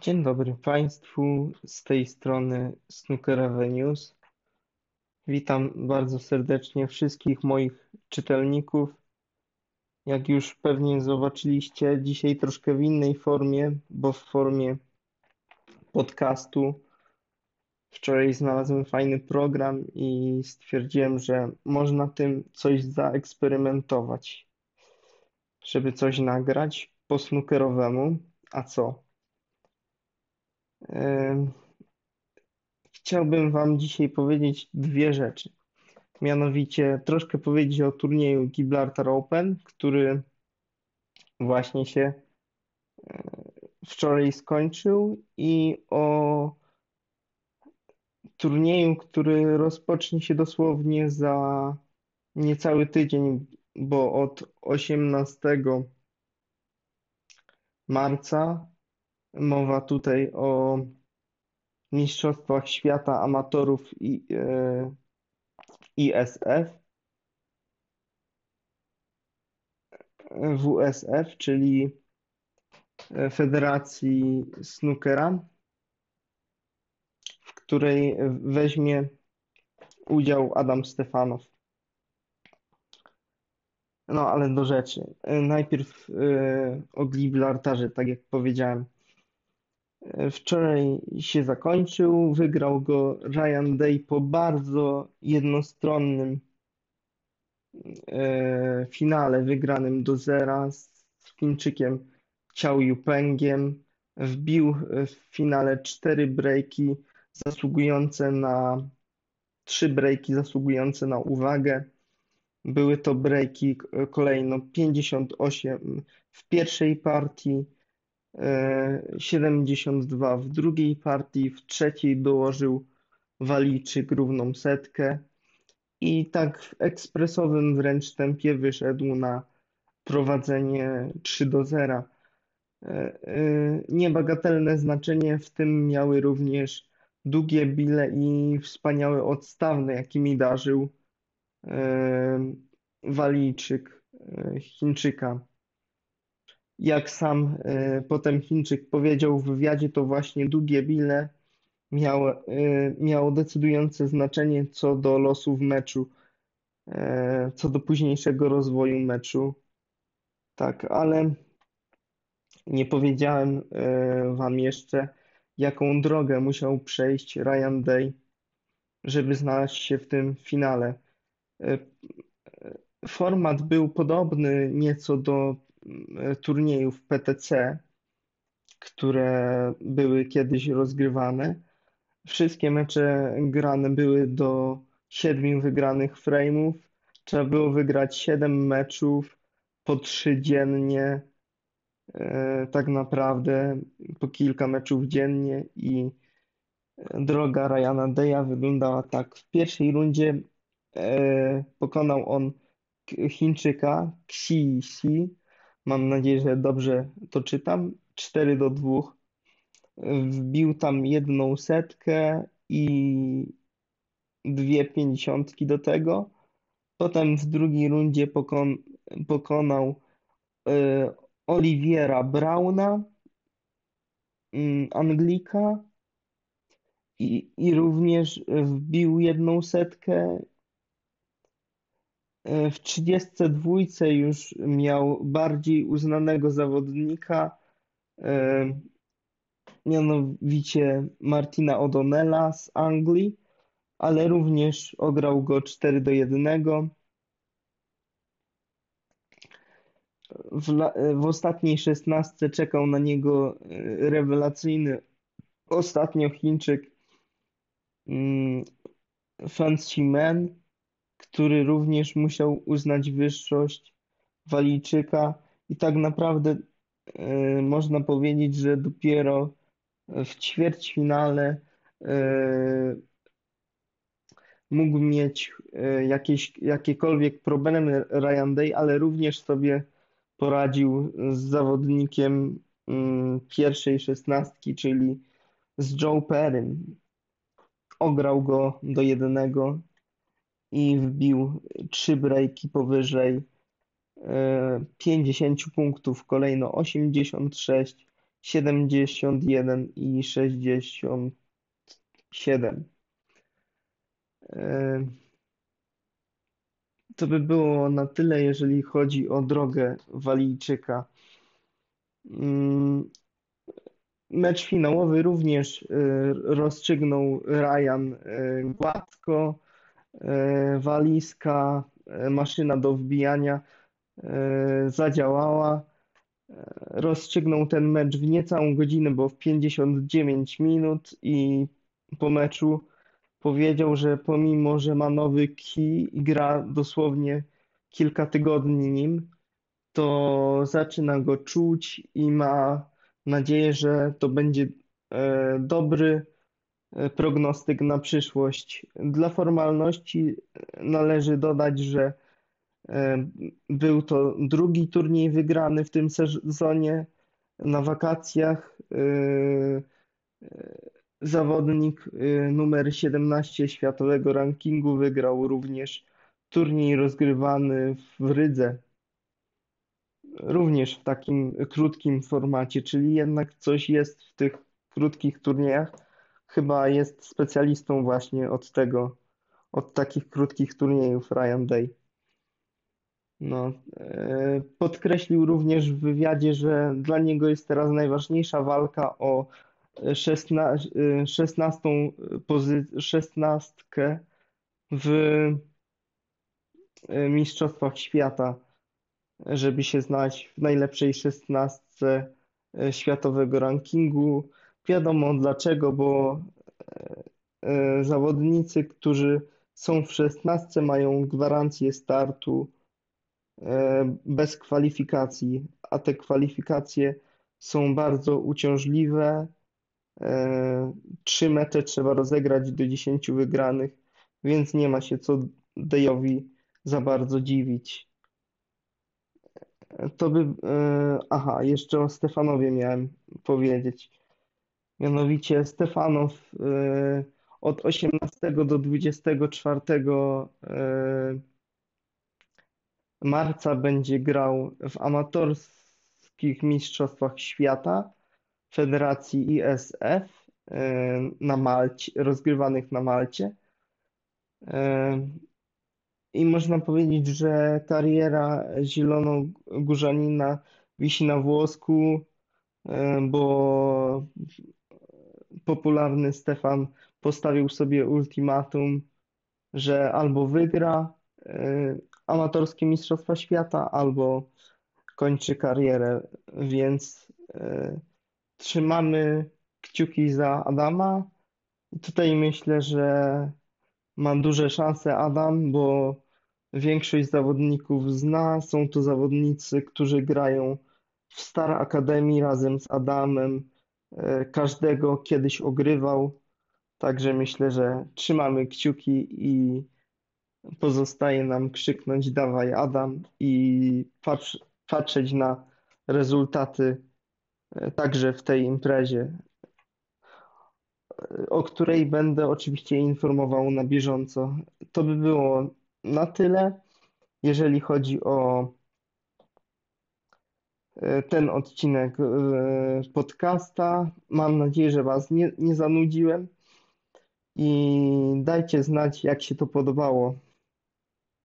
Dzień dobry Państwu, z tej strony Snooker Avenues. Witam bardzo serdecznie wszystkich moich czytelników. Jak już pewnie zobaczyliście, dzisiaj troszkę w innej formie, bo w formie podcastu. Wczoraj znalazłem fajny program i stwierdziłem, że można tym coś zaeksperymentować, żeby coś nagrać po snookerowemu. A co? Chciałbym Wam dzisiaj powiedzieć dwie rzeczy. Mianowicie troszkę powiedzieć o turnieju Gibraltar Open, który właśnie się e, wczoraj skończył i o turnieju, który rozpocznie się dosłownie za niecały tydzień, bo od 18 marca Mowa tutaj o Mistrzostwach Świata Amatorów i, e, ISF, WSF, czyli Federacji Snookera, w której weźmie udział Adam Stefanow. No ale do rzeczy. Najpierw e, o Gibraltarze, tak jak powiedziałem. Wczoraj się zakończył. Wygrał go Ryan Day po bardzo jednostronnym e, finale wygranym do zera z Chińczykiem Qiao Yupengiem. Wbił w finale cztery breaki zasługujące na trzy breaki zasługujące na uwagę. Były to breaki kolejno 58 w pierwszej partii, 72 w drugiej partii, w trzeciej dołożył Walijczyk równą setkę i tak w ekspresowym wręcz tempie wyszedł na prowadzenie 3 do 0. E, e, niebagatelne znaczenie w tym miały również długie bile i wspaniałe odstawne, jakimi darzył e, Walijczyk Chińczyka. Jak sam e, potem Chińczyk powiedział w wywiadzie, to właśnie długie bile miało, e, miało decydujące znaczenie co do losów meczu, e, co do późniejszego rozwoju meczu. Tak, ale nie powiedziałem Wam jeszcze, jaką drogę musiał przejść Ryan Day, żeby znaleźć się w tym finale. Format był podobny nieco do turniejów PTC, które były kiedyś rozgrywane. Wszystkie mecze grane były do siedmiu wygranych frame'ów. Trzeba było wygrać siedem meczów po trzy dziennie, e, tak naprawdę po kilka meczów dziennie i droga Ryana Deya wyglądała tak. W pierwszej rundzie e, pokonał on Chińczyka Xi Xi Mam nadzieję, że dobrze to czytam. 4 do 2. Wbił tam jedną setkę i dwie pięćdziesiątki do tego. Potem w drugiej rundzie pokon pokonał y, Oliviera Brauna, y, Anglika i, i również wbił jedną setkę w 32 już miał bardziej uznanego zawodnika, e, mianowicie Martina O'Donnella z Anglii, ale również ograł go 4 do 1. W, w ostatniej szesnastce czekał na niego e, rewelacyjny ostatnio Chińczyk mm, Fan Ximen który również musiał uznać wyższość Walijczyka i tak naprawdę e, można powiedzieć, że dopiero w ćwierćfinale e, mógł mieć e, jakieś, jakiekolwiek problemy Ryan Day, ale również sobie poradził z zawodnikiem mm, pierwszej szesnastki, czyli z Joe Perrym. Ograł go do jednego i wbił trzy breaki powyżej 50 e, punktów, kolejno 86, 71 i 67. E, to by było na tyle, jeżeli chodzi o drogę Walijczyka. Mm, mecz finałowy również e, rozstrzygnął Ryan gładko. Walizka, maszyna do wbijania zadziałała. Rozstrzygnął ten mecz w niecałą godzinę, bo w 59 minut i po meczu powiedział, że pomimo, że ma nowy kij i gra dosłownie kilka tygodni nim, to zaczyna go czuć i ma nadzieję, że to będzie e, dobry e, prognostyk na przyszłość. Dla formalności należy dodać, że e, był to drugi turniej wygrany w tym sezonie na wakacjach zawodnik y, numer 17 światowego rankingu wygrał również turniej rozgrywany w Rydze. Również w takim krótkim formacie, czyli jednak coś jest w tych krótkich turniejach. Chyba jest specjalistą właśnie od tego, od takich krótkich turniejów Ryan Day. No, e, podkreślił również w wywiadzie, że dla niego jest teraz najważniejsza walka o szesnastą szesnastkę w e, Mistrzostwach Świata, żeby się znać w najlepszej szesnastce e, światowego rankingu. Wiadomo dlaczego, bo e, zawodnicy, którzy są w szesnastce mają gwarancję startu bez kwalifikacji, a te kwalifikacje są bardzo uciążliwe E, trzy mecze trzeba rozegrać do 10 wygranych, więc nie ma się co Dejowi za bardzo dziwić. To by. E, aha, jeszcze o Stefanowie miałem powiedzieć. Mianowicie Stefanow e, od 18 do 24 marca będzie grał w amatorskich mistrzostwach świata Federacji ISF e, na Malcie, rozgrywanych na Malcie. E, I można powiedzieć, że kariera Zielonogórzanina wisi na włosku, e, bo popularny Stefan postawił sobie ultimatum, że albo wygra amatorskie Mistrzostwa Świata, albo kończy karierę, więc trzymamy kciuki za Adama. Tutaj myślę, że ma duże szanse Adam, bo większość zawodników zna. Są to zawodnicy, którzy grają w Star Academy razem z Adamem. E, każdego kiedyś ogrywał. Także myślę, że trzymamy kciuki i pozostaje nam krzyknąć dawaj Adam i patrz, patrzeć na rezultaty także w tej imprezie, o której będę oczywiście informował na bieżąco. To by było na tyle, jeżeli chodzi o e, ten odcinek e, podcasta. Mam nadzieję, że Was nie, nie zanudziłem i dajcie znać, jak się to podobało.